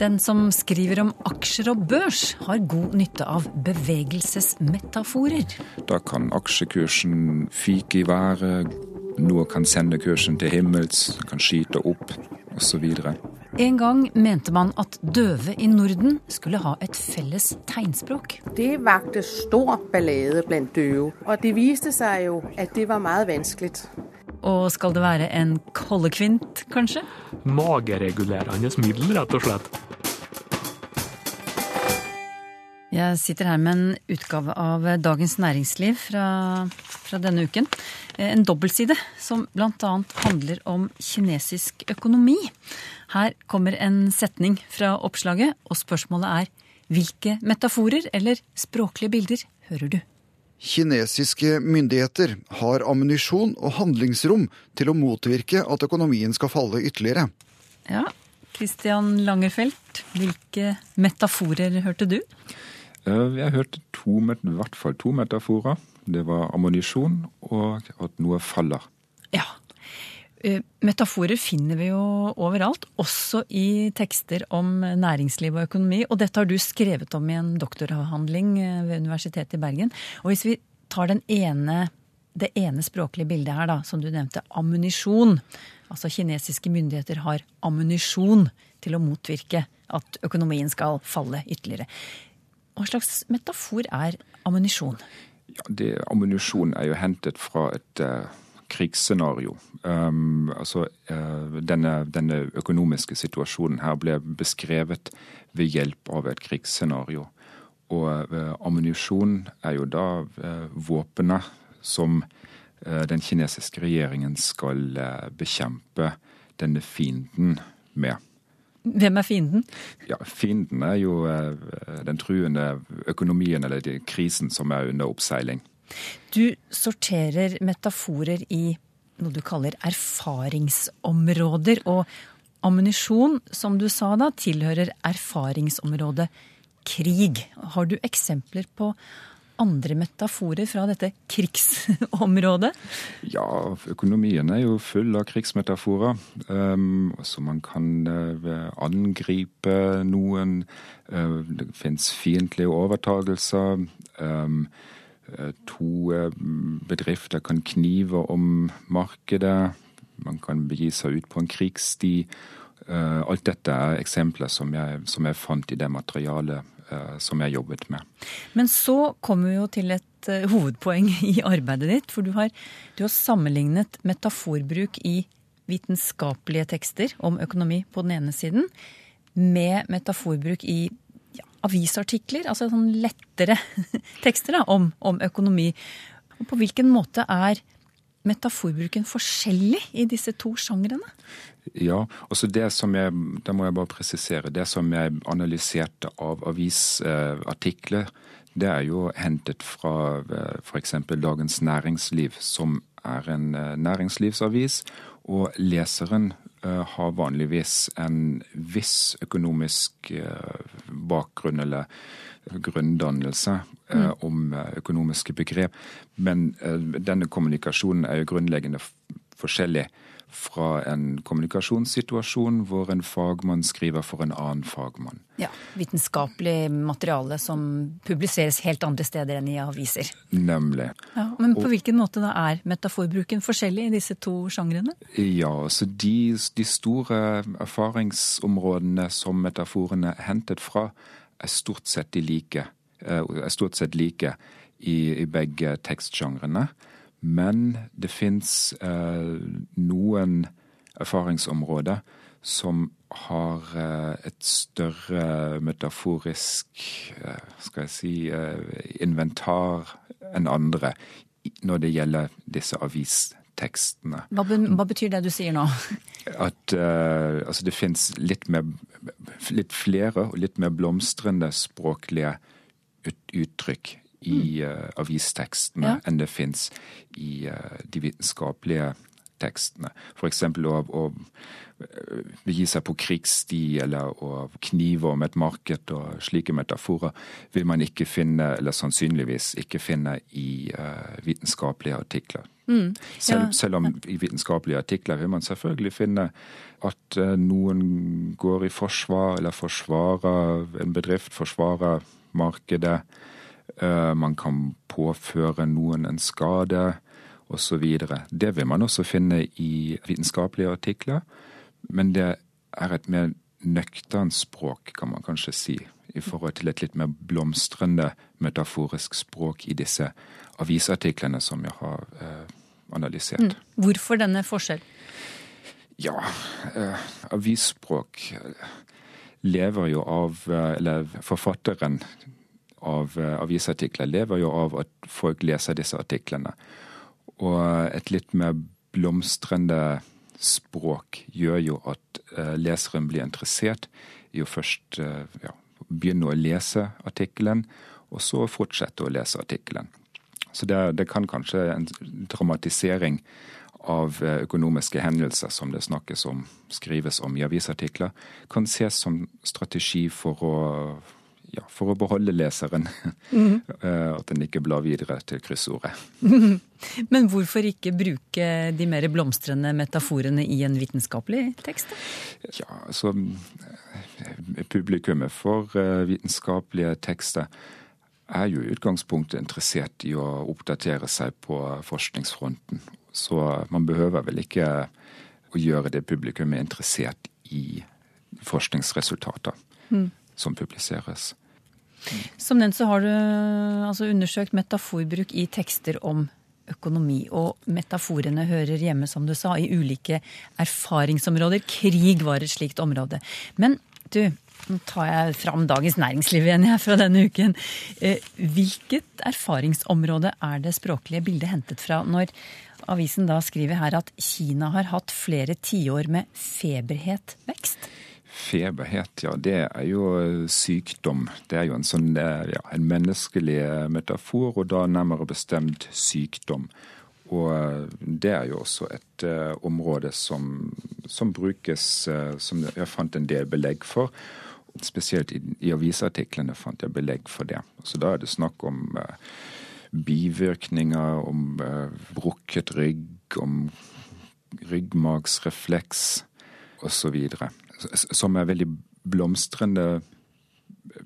Den som skriver om aksjer og børs, har god nytte av bevegelsesmetaforer. Da kan aksjekursen fyke i været, noe kan sende kursen til himmels, kan skyte opp osv. En gang mente man at døve i Norden skulle ha et felles tegnspråk. Det vakte stor ballade blant døve, og det viste seg jo at det var veldig vanskelig. Og skal det være en kollekvint, kanskje? Mageregulerende middel, rett og slett. Jeg sitter her med en utgave av Dagens Næringsliv fra, fra denne uken. En dobbeltside som bl.a. handler om kinesisk økonomi. Her kommer en setning fra oppslaget, og spørsmålet er hvilke metaforer eller språklige bilder hører du? Kinesiske myndigheter har ammunisjon og handlingsrom til å motvirke at økonomien skal falle ytterligere. Ja, Christian Langerfelt, hvilke metaforer hørte du? Eh, har hørt to, i hvert fall to metaforer. Det var ammunisjon og at noe faller. Ja. Eh, metaforer finner vi jo overalt, også i tekster om næringsliv og økonomi. Og dette har du skrevet om i en doktoravhandling eh, ved Universitetet i Bergen. Og hvis vi tar ene, det ene språklige bildet her, da, som du nevnte, ammunisjon. Altså kinesiske myndigheter har ammunisjon til å motvirke at økonomien skal falle ytterligere. Hva slags metafor er ammunisjon? Ja, Ammunisjon er jo hentet fra et uh, krigsscenario. Um, altså, uh, denne, denne, økonomiske situasjonen her ble beskrevet ved hjelp av et krigsscenario. Og uh, ammunisjon er jo da våpenet som den kinesiske regjeringen skal bekjempe denne fienden med. Hvem er fienden? Ja, Fienden er jo den truende økonomien eller krisen som er under oppseiling. Du sorterer metaforer i noe du kaller erfaringsområder. Og ammunisjon, som du sa da, tilhører erfaringsområdet krig. Har du eksempler på andre metaforer fra dette krigsområdet? Ja, økonomien er jo full av krigsmetaforer. Um, så man kan uh, angripe noen. Uh, det fins fiendtlige overtagelser. Um, Eh, to eh, bedrifter kan knive om markedet. Man kan begi seg ut på en krigssti. Eh, alt dette er eksempler som jeg, som jeg fant i det materialet som jeg jobbet med. Men så kommer vi jo til et hovedpoeng i arbeidet ditt. For du har, du har sammenlignet metaforbruk i vitenskapelige tekster om økonomi på den ene siden med metaforbruk i avisartikler, altså sånn lettere tekster da, om, om økonomi. Og på hvilken måte er metaforbruken forskjellig i disse to sjangrene? Ja, altså det som jeg, da må jeg bare presisere, det som jeg analyserte av avisartikler, det er jo hentet fra eh, f.eks. Dagens Næringsliv, som er en eh, næringslivsavis. Og leseren Eh, har vanligvis en viss økonomisk bakgrunn eller grunndannelse eh, mm. om økonomiske begrep. Men denne kommunikasjonen er jo grunnleggende forskjellig fra en kommunikasjonssituasjon hvor en fagmann skriver for en annen fagmann. Ja, Vitenskapelig materiale som publiseres helt andre steder enn i aviser. Nemlig. Ja, men på Og, hvilken måte da er metaforbruken forskjellig i disse to sjangrene? Ja, så de, de store erfaringsområdene som metaforene er hentet fra, er stort sett like. Eh, er stort sett like i, i begge tekstsjangrene. Men det fins eh, noen erfaringsområder som har eh, et større metaforisk eh, skal jeg si inventar enn andre når det gjelder disse avistekstene. Hva, hva betyr det du sier nå? At uh, altså det fins litt, litt flere og litt mer blomstrende språklige uttrykk i uh, avistekstene Ja. enn det fins i uh, de vitenskapelige tekstene. F.eks. å, å begi seg på krigssti eller å knive om et marked og slike metaforer vil man ikke finne, eller sannsynligvis ikke finne i uh, vitenskapelige artikler. Selv, Ja. selv om i vitenskapelige artikler vil man selvfølgelig finne at eh, noen går i forsvar eller forsvarer en bedrift, forsvarer markedet. Eh, man kan påføre noen en skade osv. Det vil man også finne i vitenskapelige artikler, men det er et mer nøkternt språk, kan man kanskje si, i forhold til et litt mer blomstrende metaforisk språk i disse avisartiklene som jeg har eh, analysert. Hvorfor denne forskjell? Ja, eh, avisspråk eh, lever jo av eh, Eller forfatteren av eh, avisartikler lever jo av at folk leser disse artiklene. Og et litt mer blomstrende språk gjør jo at leseren blir interessert i å først ja, begynne å lese artikkelen, og så fortsette å lese artikkelen. Så det, det kan kanskje en dramatisering av eh, økonomiske hendelser som det snakkes om, skrives om i avisartikler, kan ses som strategi for å, ja, for å beholde leseren. Mm. At den ikke blar videre til kryssordet. Men hvorfor ikke bruke de mer blomstrende metaforene i en vitenskapelig tekst? Ja, altså eh, Publikummet for vitenskapelige tekster er jo i utgangspunktet interessert i å oppdatere seg på forskningsfronten. Så man behøver vel ikke å gjøre det publikum er interessert i forskningsresultater som publiseres. Som nevnt så har du altså undersøkt metaforbruk i tekster om økonomi. Og metaforene hører hjemme, som du sa, i ulike erfaringsområder. Krig var et slikt område. Men du, nå tar jeg fram Dagens Næringsliv igjen jeg, fra denne uken. Eh, Hvilket erfaringsområde er det språklige bildet hentet fra når avisen da skriver her at Kina har hatt flere tiår med feberhet vekst? Feberhet, ja, det er jo sykdom. Det er jo en sånn eh, ja, en menneskelig eh, metafor, og da nærmere bestemt sykdom. Og eh, det er jo også et uh, område som, som brukes, uh, som jeg fant en del belegg for. Spesielt i, i avisartiklene fant jeg belegg for det. Så da er det snakk om uh, bivirkninger, om uh, brukket rygg, om ryggmagsrefleks osv. Som er veldig blomstrende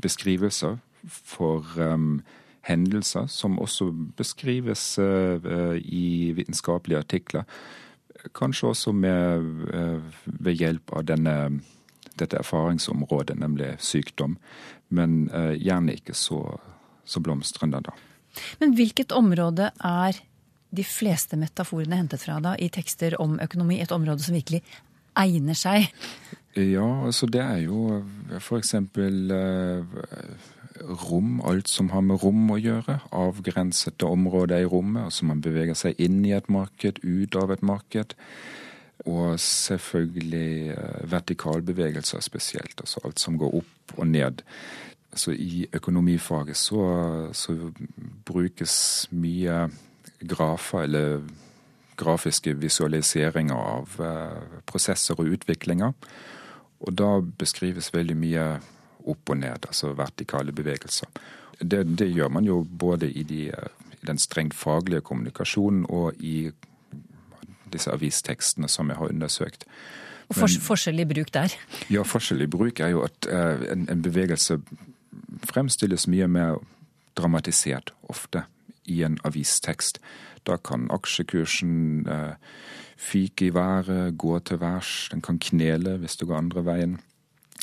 beskrivelser for um, hendelser, som også beskrives uh, i vitenskapelige artikler. Kanskje også med, ved hjelp av denne, dette erfaringsområdet, nemlig sykdom. Men uh, gjerne ikke så, så blomstrende, da. Men hvilket område er de fleste metaforene hentet fra da i tekster om økonomi? Et område som virkelig egner seg? Ja, altså det er jo eksempel eh, rom, alt som har med rom å gjøre. Avgrensede områder i rommet. Altså man beveger seg inn i et marked, ut av et marked. Og selvfølgelig eh, vertikalbevegelser spesielt. Altså alt som går opp og ned. Så i økonomifaget så, så brukes mye grafer eller grafiske visualiseringer av eh, prosesser og utviklinger. Og da beskrives veldig mye opp og ned, altså vertikale bevegelser. Det, det gjør man jo både i, de, i, den strengt faglige kommunikasjonen og i disse avistekstene som jeg har undersøkt. Og fors forskjell i bruk der? Ja, forskjell i bruk er jo at eh, en, en bevegelse fremstilles mye mer dramatisert ofte i en avistekst. Da kan aksjekursen eh, fyke i været, gå til værs, den kan knele hvis det går andre veien.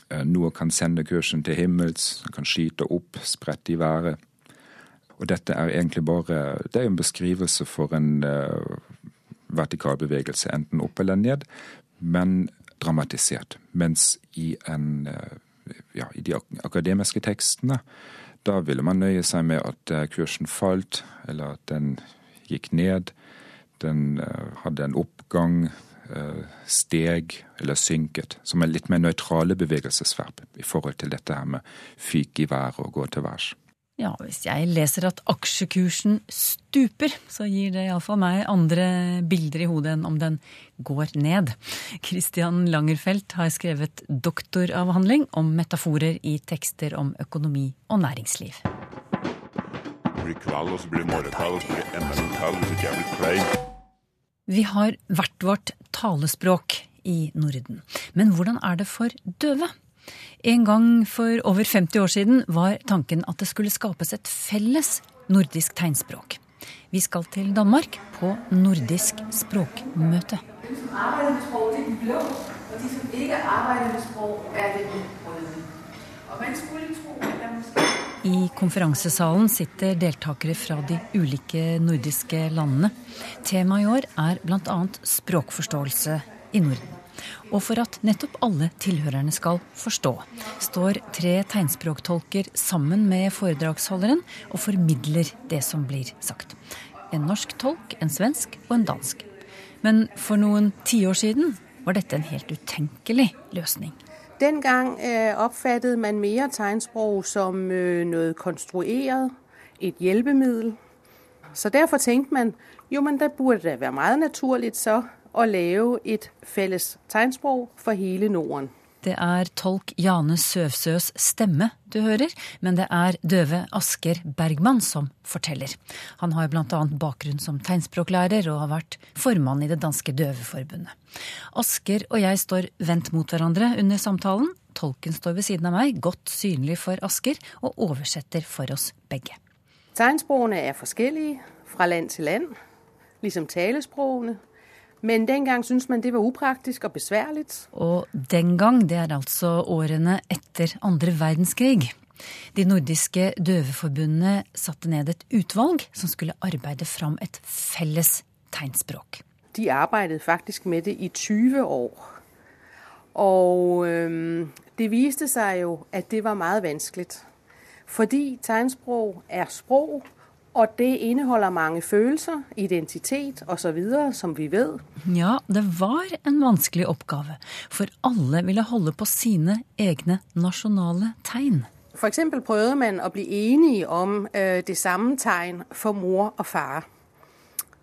Eh, noe kan sende kursen til himmels, den kan skyte opp, sprette i været. Og dette er egentlig bare Det er en beskrivelse for en eh, vertikal bevegelse, enten opp eller ned, men dramatisert. Mens i, en, eh, ja, i de akademiske tekstene, da ville man nøye seg med at eh, kursen falt, eller at den gikk ned. Den eh, hadde en oppgang, steg eller synket, som er litt mer nøytrale bevegelsesverb i forhold til dette her med fyke i været og gå til værs. Ja, hvis jeg leser at aksjekursen stuper, så gir det iallfall meg andre bilder i hodet enn om den går ned. Christian Langerfelt har skrevet doktoravhandling om metaforer i tekster om økonomi og næringsliv. Det blir kveld, og så blir det morgenkveld, og så blir det enda en kveld, og så kommer det klein. Vi har hvert vårt talespråk i Norden. Men hvordan er det for døve? En gang for over 50 år siden var tanken at det skulle skapes et felles nordisk tegnspråk. Vi skal til Danmark på nordisk språkmøte. I konferansesalen sitter deltakere fra de ulike nordiske landene. Temaet i år er bl.a. språkforståelse i Norden. Og for at nettopp alle tilhørerne skal forstå, står tre tegnspråktolker sammen med foredragsholderen og formidler det som blir sagt. En norsk tolk, en svensk og en dansk. Men for noen tiår siden var dette en helt utenkelig løsning. Den gang øh, opfattede man mer tegnspråk som øh, noe konstruert, et hjelpemiddel. Så derfor tenkte man jo, men det burde det være meget naturlig så å lage et felles tegnspråk for hele Norden. Det er tolk Jane Søvsøs stemme du hører, men det er døve Asker Bergman som forteller. Han har bl.a. bakgrunn som tegnspråklærer og har vært formann i det danske døveforbundet. Asker og jeg står vendt mot hverandre under samtalen. Tolken står ved siden av meg, godt synlig for Asker, og oversetter for oss begge. Tegnspråkene er forskjellige fra land til land, liksom talespråkene. Men den gang syntes man det var upraktisk og besværlig. Og den gang, det er altså årene etter andre verdenskrig. De nordiske døveforbundene satte ned et utvalg som skulle arbeide fram et felles tegnspråk. De arbeidet faktisk med det i 20 år. Og øhm, det viste seg jo at det var meget vanskelig. Fordi tegnspråk er språk og det inneholder mange følelser, identitet osv., som vi vet. Ja, det var en vanskelig oppgave, for alle ville holde på sine egne nasjonale tegn. F.eks. prøvde man å bli enige om uh, det samme tegn for mor og far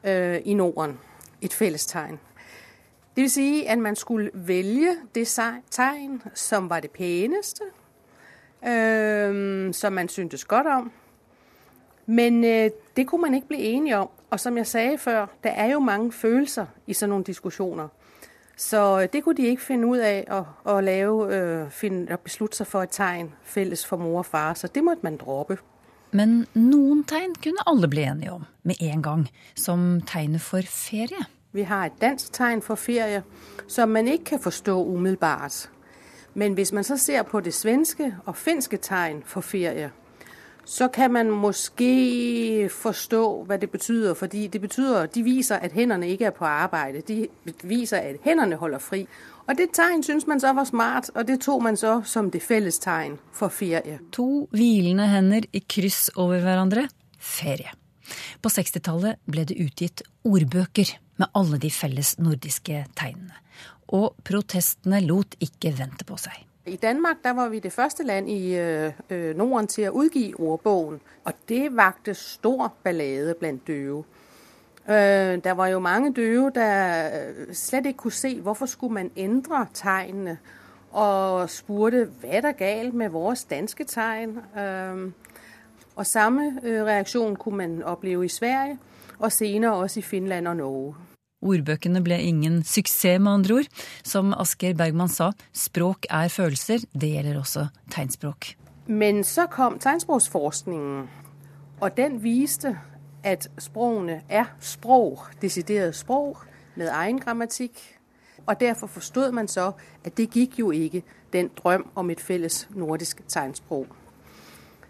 uh, i Norden. Et fellestegn. Det vil si at man skulle velge det tegn som var det peneste, uh, som man syntes godt om. Men øh, det kunne man ikke bli enige om. Og som jeg sa før, det er jo mange følelser i sånne nogle diskusjoner. Så øh, det kunne de ikke finne ut av å, å lave, øh, finde, at beslutte seg for et tegn felles for mor og far. Så det måtte man droppe. Men noen tegn kunne alle bli enige om med en gang, som tegnet for ferie. Vi har et dansk tegn for ferie som man ikke kan forstå umiddelbart. Men hvis man så ser på det svenske og finske tegn for ferie, så kan man måske forstå, hva det betyder. Fordi det betyder, de viser at hendene ikke er på arbeide. De viser at hendene holder fri. Og det tegn syns man så var smart, og det tok man så som det felles tegn for ferie. To hvilende hender i kryss over hverandre ferie. På 60-tallet ble det utgitt ordbøker med alle de felles nordiske tegnene. Og protestene lot ikke vente på seg. I Danmark der var vi det første land i øh, øh, Norden til å udgive ordbogen, og det vakte stor ballade blant døve. Øh, der var jo mange døve der slet slett ikke kunne se hvorfor skulle man endre tegnene, og spurte hva er galt med våre danske tegn. Øh, og samme øh, reaksjon kunne man oppleve i Sverige, og senere også i Finland og Norge. Ordbøkene ble ingen suksess, med andre ord. Som Asker Bergman sa, språk er følelser. Det gjelder også tegnspråk. Men så kom tegnspråksforskningen, og den viste at språkene er språk, desideret språk, med egen grammatikk. Og derfor forstod man så at det gikk jo ikke den drøm om et felles nordisk tegnspråk.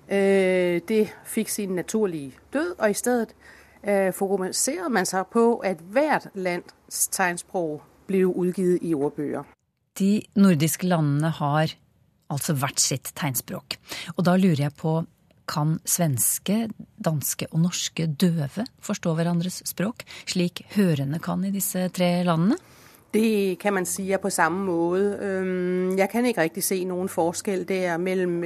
Øh, det fikk sin naturlige død, og i stedet øh, fokuserede man seg på at hvert lands tegnspråk blir utgitt i ordbøker. De nordiske landene har altså hvert sitt tegnspråk. Og da lurer jeg på, kan svenske, danske og norske døve forstå hverandres språk, slik hørende kan i disse tre landene? Det kan man si er på samme måte. Jeg kan ikke riktig se noen forskjell der mellom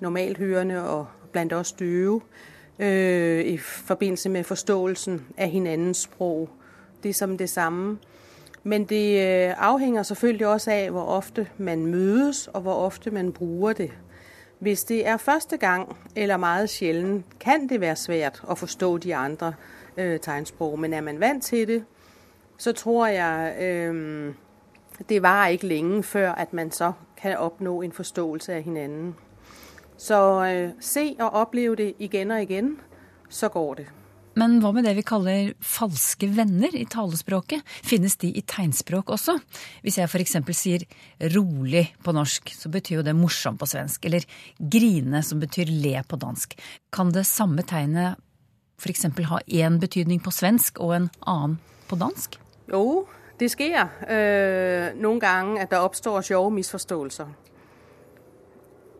normalhørende og blant oss døve øh, i forbindelse med forståelsen av hinandens sprog. Det er som det samme. Men det øh, afhænger selvfølgelig også av hvor ofte man mødes, og hvor ofte man bruker det. Hvis det er første gang eller meget sjelden, kan det være svært å forstå de andre øh, tegnspråk. Men er man vant til det, så tror jeg øh, det varer ikke lenge før at man så kan oppnå en forståelse av hinanden. Så øh, se og oppleve det igjen og igjen, så går det. Men hva med det vi kaller falske venner i talespråket? Finnes de i tegnspråk også? Hvis jeg f.eks. sier rolig på norsk, så betyr jo det morsom på svensk. Eller grine, som betyr le på dansk. Kan det samme tegnet f.eks. ha én betydning på svensk og en annen på dansk? Jo, det skjer øh, noen ganger at det oppstår sjove misforståelser.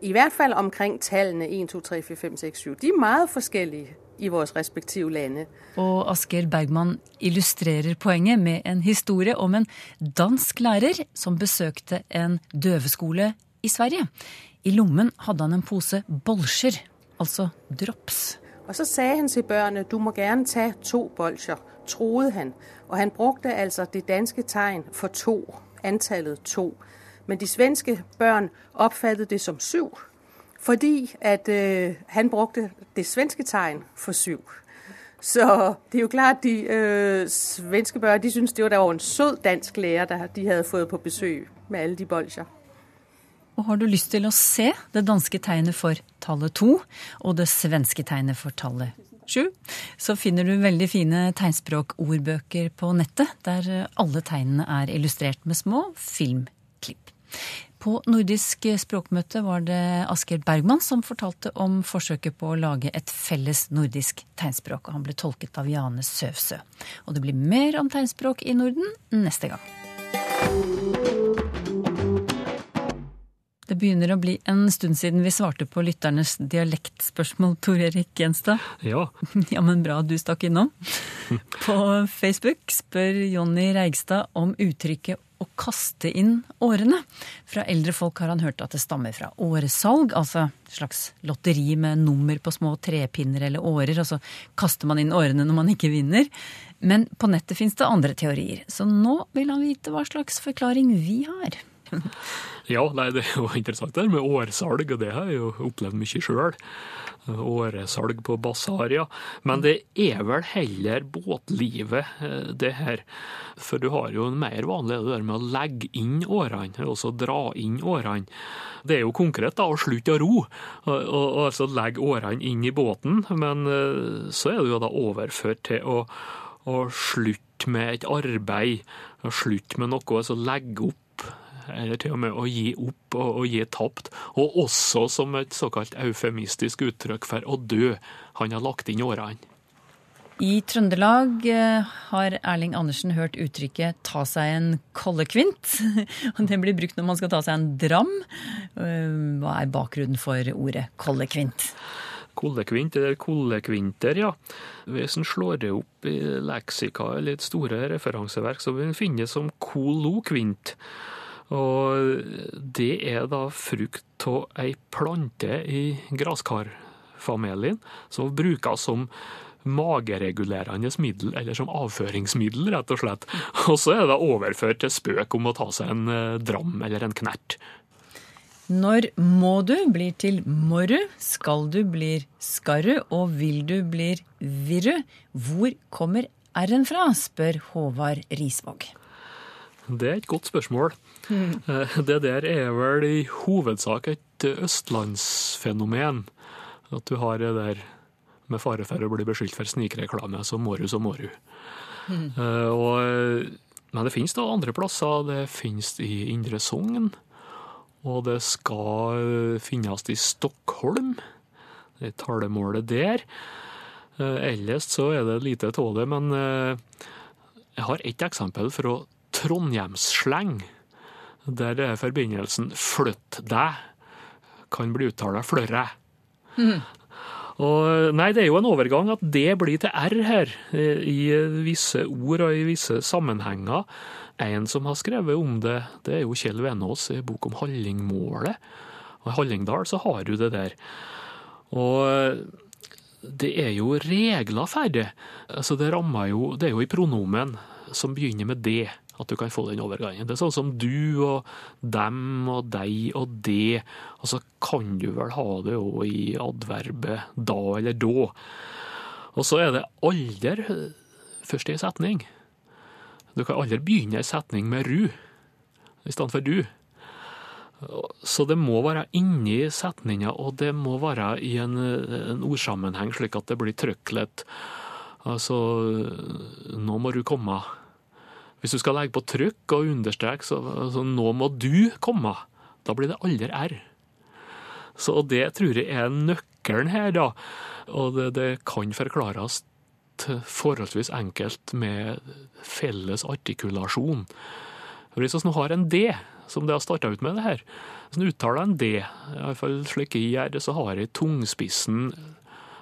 I hvert fall omkring tallene 1, 2, 3, 4, 5, 6, 7. De er meget forskjellige i våre respektive lande. Og Asgeir Bergman illustrerer poenget med en historie om en dansk lærer som besøkte en døveskole i Sverige. I lommen hadde han en pose bolsjer, altså drops. Og så sa han til børnene du må gjerne ta to bolsjer, troede han. Og han brukte altså det danske tegn for to, antallet to. Men de svenske børn oppfattet det som syv, fordi at øh, han brukte det svenske tegn for syv. Så det er jo klart, at de øh, svenske børn de syntes, det var, der var en sød dansk lærer, der de hadde fått på besøg med alle de bolsjer. Og har du lyst til å se det danske tegnet for tallet to og det svenske tegnet for tallet sju, så finner du veldig fine tegnspråkordbøker på nettet, der alle tegnene er illustrert med små filmklipp. På nordisk språkmøte var det Asgeir Bergman som fortalte om forsøket på å lage et felles nordisk tegnspråk. og Han ble tolket av Jane Søvsø. Og det blir mer om tegnspråk i Norden neste gang. Det begynner å bli en stund siden vi svarte på lytternes dialektspørsmål, Tor Erik Gjenstad. Ja. Ja, men bra du stakk innom. På Facebook spør Jonny Reigstad om uttrykket å kaste inn årene. Fra eldre folk har han hørt at det stammer fra åresalg, altså slags lotteri med nummer på små trepinner eller årer, og så kaster man inn årene når man ikke vinner. Men på nettet fins det andre teorier, så nå vil han vite hva slags forklaring vi har. Ja, nei, det er jo interessant det her med årsalg, og det har jeg jo opplevd mye sjøl. Åresalg på Basaria. Men det er vel heller båtlivet, eh, det her. For du har jo en mer vanlig det der med å legge inn årene, også dra inn årene. Det er jo konkret da, å slutte å ro, og, og altså legge årene inn i båten. Men eh, så er det jo da overført til å, å slutte med et arbeid, slutte med noe, altså legge opp eller til og med å gi opp og, og gi tapt, og også som et såkalt eufemistisk uttrykk for å dø. Han har lagt inn årene. I Trøndelag eh, har Erling Andersen hørt uttrykket 'ta seg en kollekvint'. Det blir brukt når man skal ta seg en dram. Eh, Hva er bakgrunnen for ordet kollekvint? Kollekvint eller kollekvinter, ja. Hvis en slår det opp i leksika eller et store referanseverk, så vil en finne det som kolokvint. Og det er da frukt av ei plante i graskarfamilien som brukes som mageregulerende middel, eller som avføringsmiddel, rett og slett. Og så er det overført til spøk om å ta seg en eh, dram eller en knert. Når må du blir til morru, skal du blir skarru, og vil du blir virru. Hvor kommer r-en fra, spør Håvard Risvåg. Det er et godt spørsmål. Mm. Det der er vel i hovedsak et østlandsfenomen. At du har det der med fare for å bli beskyldt for snikreklame, så må du, så må du. Mm. Og, men det finnes da andre plasser. Det finnes i Indre Sogn. Og det skal finnes i Stockholm. Det er talemålet der. Eh, Ellers så er det lite av det, men jeg har ett eksempel fra Trondheimssleng, der er forbindelsen 'flytt deg' kan bli uttalt 'flørre'. Og nei, det er jo en overgang at det blir til R her, eh, i visse ord og i visse sammenhenger. En som har skrevet om det, det er jo Kjell Venås i bok om Hallingmålet. Og I Hallingdal så har du det der. Og det er jo regler for det. Altså det rammer jo Det er jo i pronomen som begynner med det, at du kan få den overgangen. Det er sånn som du og dem og deg og det. Og så kan du vel ha det òg i adverbet da eller da. Og så er det aldri først i en setning. Du kan aldri begynne en setning med ru i stedet for du. Så det må være inni setninga, og det må være i en, en ordsammenheng, slik at det blir trøklet. Altså Nå må du komme. Hvis du skal legge på trykk og understreke, så så nå må du komme. Da blir det aldri r. Så det tror jeg er nøkkelen her, da. Og det, det kan forklares forholdsvis enkelt med felles artikulasjon. Hvis vi nå har en D, som det har starta ut med det her, hvis en uttaler en D, iallfall slik jeg gjør det, så har jeg tungspissen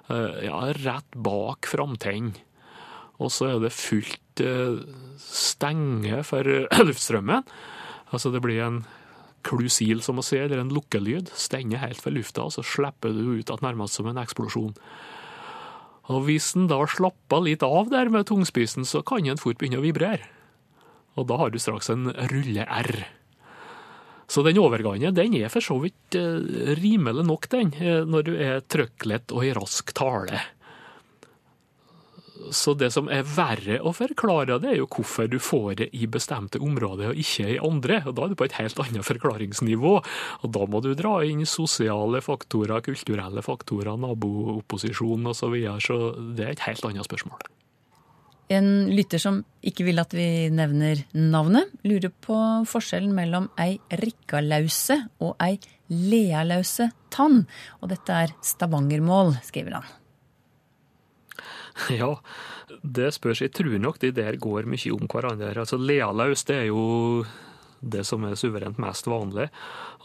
ja, rett bak framtenn. Og så er det fullt stenge for luftstrømmen. Altså det blir en klusil, som man sier, eller en lukkelyd. Stenger helt for lufta, og så slipper du ut at nærmest som en eksplosjon. Og hvis en da slapper litt av der med tungspissen, så kan en fort begynne å vibrere. Og da har du straks en rulle-R. Så den overgangen den er for så vidt rimelig nok, den, når du er trøkklett og i rask tale. Så det som er verre å forklare, det er jo hvorfor du får det i bestemte områder og ikke i andre. Og Da er du på et helt annet forklaringsnivå. Og da må du dra inn sosiale faktorer, kulturelle faktorer, naboopposisjon osv. Så, videre. så det er et helt annet spørsmål. En lytter som ikke vil at vi nevner navnet, lurer på forskjellen mellom ei rikkalause og ei lealause tann. Og dette er stavangermål, skriver han. Ja, det spørs. Jeg tror nok de der går mye om hverandre. Altså Lealaus det er jo det som er suverent mest vanlig,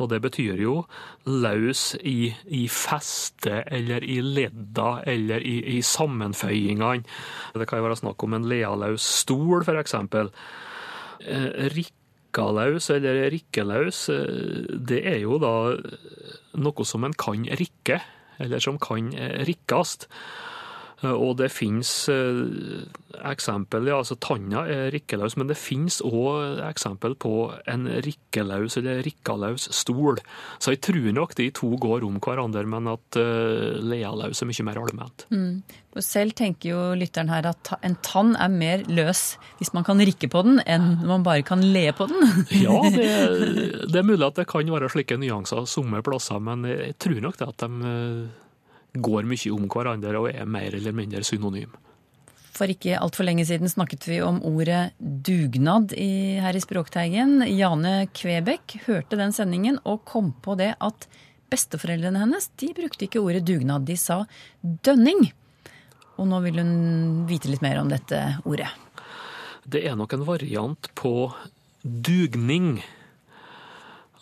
og det betyr jo laus i, i feste eller i ledda eller i, i sammenføyingene. Det kan jo være snakk om en lealaus stol, for eksempel. Rikkalaus eller rikkelaus, det er jo da noe som en kan rikke, eller som kan rikkast. Og det finnes eksempel, ja, altså tanna er rikkelaus, men det finnes òg eksempel på en rikkelaus eller rikkalaus stol. Så jeg tror nok de to går om hverandre, men at uh, lealaus er mye mer allment. Mm. Selv tenker jo lytteren her at en tann er mer løs hvis man kan rikke på den, enn man bare kan le på den. ja, det, det, er mulig at det kan være slike nyanser somme plasser, men jeg tror nok det at de går mye om hverandre og er mer eller mindre synonym. For ikke altfor lenge siden snakket vi om ordet dugnad i, her i Språkteigen. Jane Kvebekk hørte den sendingen og kom på det at besteforeldrene hennes de brukte ikke ordet dugnad, de sa dønning. Og nå vil hun vite litt mer om dette ordet. Det er nok en variant på dugning.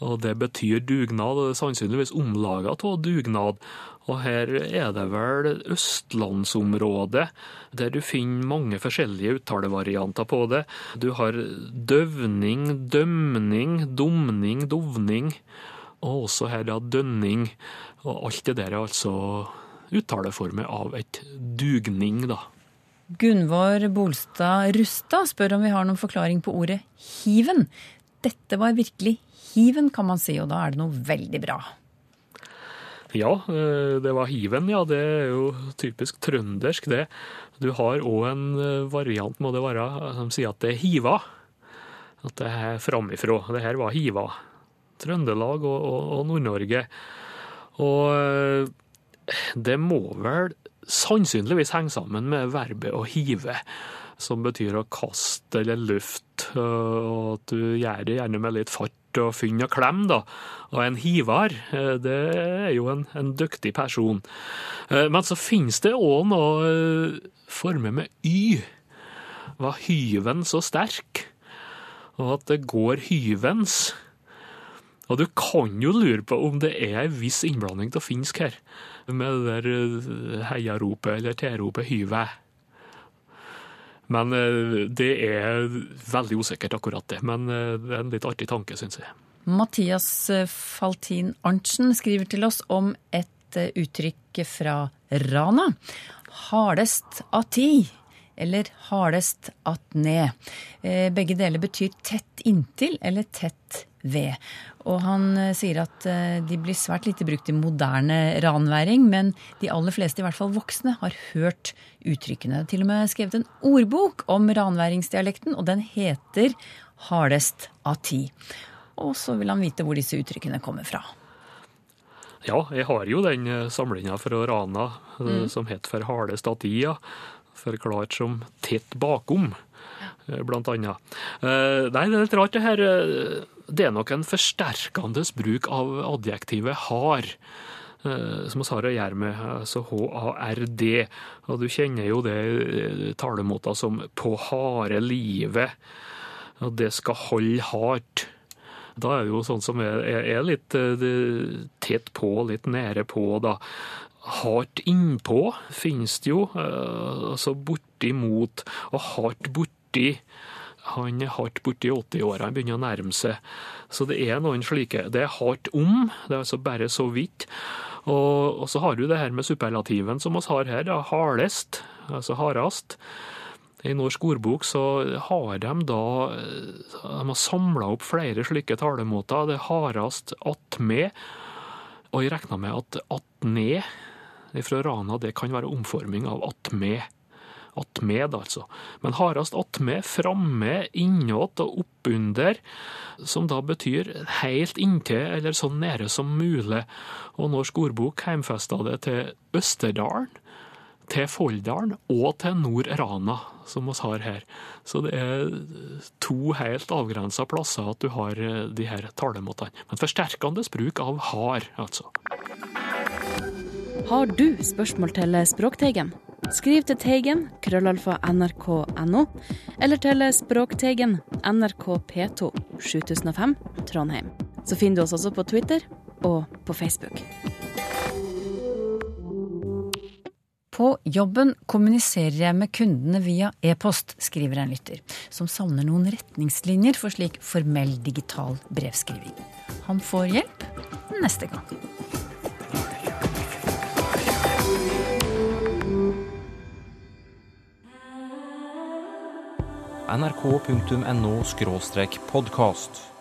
Og det betyr dugnad, og det er sannsynligvis omlaga av dugnad. Og her er det vel østlandsområdet der du finner mange forskjellige uttalevarianter på det. Du har døvning, dømning, dumning, dovning, og også her da dønning. Og alt det der er altså uttaleformer av et dugning, da. Gunvor Bolstad Rustad spør om vi har noen forklaring på ordet hiven. Dette var virkelig hiven, kan man si, og da er det noe veldig bra. Ja, det var hiven, ja. Det er jo typisk trøndersk, det. Du har òg en variant, må det være, som sier at det er hiva. At det er framifrå. Det her var hiva. Trøndelag og, og, og Nord-Norge. Og det må vel sannsynligvis henge sammen med verbet å hive, som betyr å kaste eller luft. og at du gjør det gjerne med litt fart og finne og klem, da. Og en hiver, det er jo en, en dyktig person. Men så finnes det òg noe former med y. Var hyven så sterk? Og at det går hyvens. Og du kan jo lure på om det er en viss innblanding av finsk her, med det der heiaropet eller tilropet 'hyve'. Men det er veldig usikkert, akkurat det. Men det er en litt artig tanke, syns jeg. Mathias Faltin Arntzen skriver til oss om et eh, uttrykk fra Rana. Hardest av ti. Eller hardest at ned. begge deler betyr tett inntil eller tett ved. Og han eh, sier at eh, de blir svært lite brukt i moderne ranværing, men de aller fleste, i hvert fall voksne, har hørt uttrykkene. Til og med skrevet en ordbok om ranværingsdialekten, og den heter Hardest av ti. Og så vil han vite hvor disse uttrykkene kommer fra. Ja, jeg har jo den samlinga fra Rana mm. som het For hardest av tida forklart som tett bakom, eh, blant annet. Eh, nei, det er litt rart det her. Eh, det er nok en forsterkende bruk av adjektivet hard. Som vi har å gjøre med, altså H-A-R-D. Og du kjenner jo det talemåta som 'på harde livet'. Og det skal holde hardt. Da er det jo sånn som er, er litt tett på, litt nære på, da hardt innpå finnes det jo, eh, altså bortimot, og hardt borti. Han er hardt borti 80-åra, han begynner å nærme seg. Så det er noen slike. Det er hardt om, det er altså bare så vidt. Og, og så har du det her med superlativen som vi har her, da, hardest, altså hardest. I Norsk ordbok så har de da de har samla opp flere slike talemåter. Det er hardest attmed. Og jeg regner med at attned fra Rana det kan være omforming av attmed. Attmed, altså. Men hardest attmed, framme, innåt og oppunder, som da betyr helt inntil eller så nære som mulig. Og Norsk ordbok heimfesta det til Østerdalen, til Folldalen og til Nord-Rana, som vi har her. Så det er to helt avgrensa plasser at du har de her talemåtene. Men forsterkende bruk av har, altså. Har du spørsmål til Språkteigen? Skriv til Teigen, krøllalfa nrk.no, eller til Språkteigen, NRK P2, 7005, Trondheim. Så finner du oss også på Twitter og på Facebook. På jobben kommuniserer jeg med kundene via e-post, skriver en lytter, som savner noen retningslinjer for slik formell digital brevskriving. Han får hjelp neste gang. nrk.no podkast.